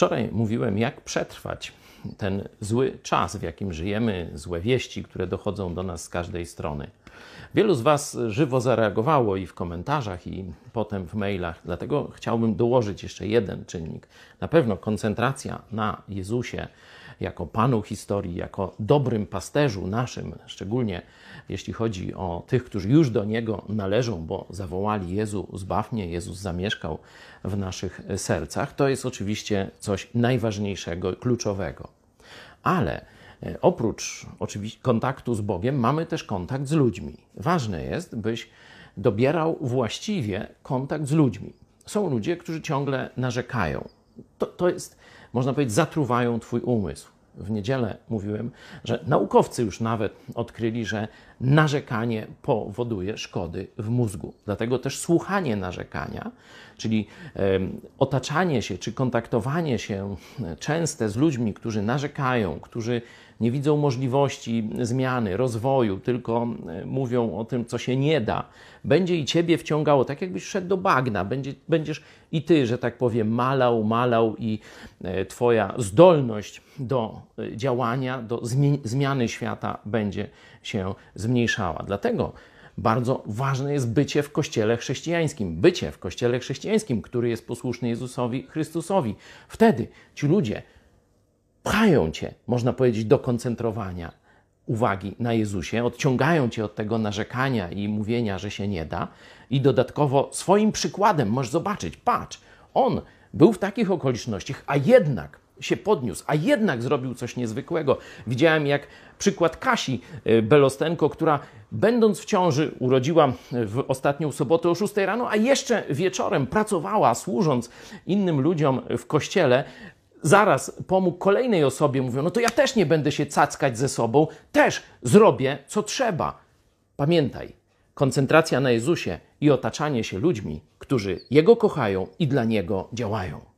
Wczoraj mówiłem, jak przetrwać ten zły czas, w jakim żyjemy, złe wieści, które dochodzą do nas z każdej strony. Wielu z Was żywo zareagowało i w komentarzach, i potem w mailach, dlatego chciałbym dołożyć jeszcze jeden czynnik. Na pewno koncentracja na Jezusie jako Panu historii, jako dobrym pasterzu naszym, szczególnie jeśli chodzi o tych, którzy już do Niego należą, bo zawołali Jezu, zbaw mnie, Jezus zamieszkał w naszych sercach, to jest oczywiście coś najważniejszego, kluczowego. Ale e, oprócz oczywiście kontaktu z Bogiem, mamy też kontakt z ludźmi. Ważne jest, byś dobierał właściwie kontakt z ludźmi. Są ludzie, którzy ciągle narzekają. To, to jest, można powiedzieć, zatruwają Twój umysł w niedzielę mówiłem, że naukowcy już nawet odkryli, że narzekanie powoduje szkody w mózgu. Dlatego też słuchanie narzekania, czyli otaczanie się czy kontaktowanie się częste z ludźmi, którzy narzekają, którzy nie widzą możliwości zmiany, rozwoju, tylko e, mówią o tym, co się nie da, będzie i ciebie wciągało, tak jakbyś szedł do bagna, będzie, będziesz i ty, że tak powiem, malał, malał i e, twoja zdolność do e, działania, do zmiany świata będzie się zmniejszała. Dlatego bardzo ważne jest bycie w kościele chrześcijańskim. Bycie w kościele chrześcijańskim, który jest posłuszny Jezusowi Chrystusowi. Wtedy ci ludzie pchają cię, można powiedzieć, do koncentrowania uwagi na Jezusie, odciągają cię od tego narzekania i mówienia, że się nie da, i dodatkowo swoim przykładem możesz zobaczyć, patrz, on był w takich okolicznościach, a jednak się podniósł, a jednak zrobił coś niezwykłego. Widziałem jak przykład Kasi e, Belostenko, która będąc w ciąży urodziła w ostatnią sobotę o 6 rano, a jeszcze wieczorem pracowała, służąc innym ludziom w kościele, zaraz pomógł kolejnej osobie, mówią, no to ja też nie będę się cackać ze sobą, też zrobię, co trzeba. Pamiętaj, koncentracja na Jezusie i otaczanie się ludźmi, którzy Jego kochają i dla Niego działają.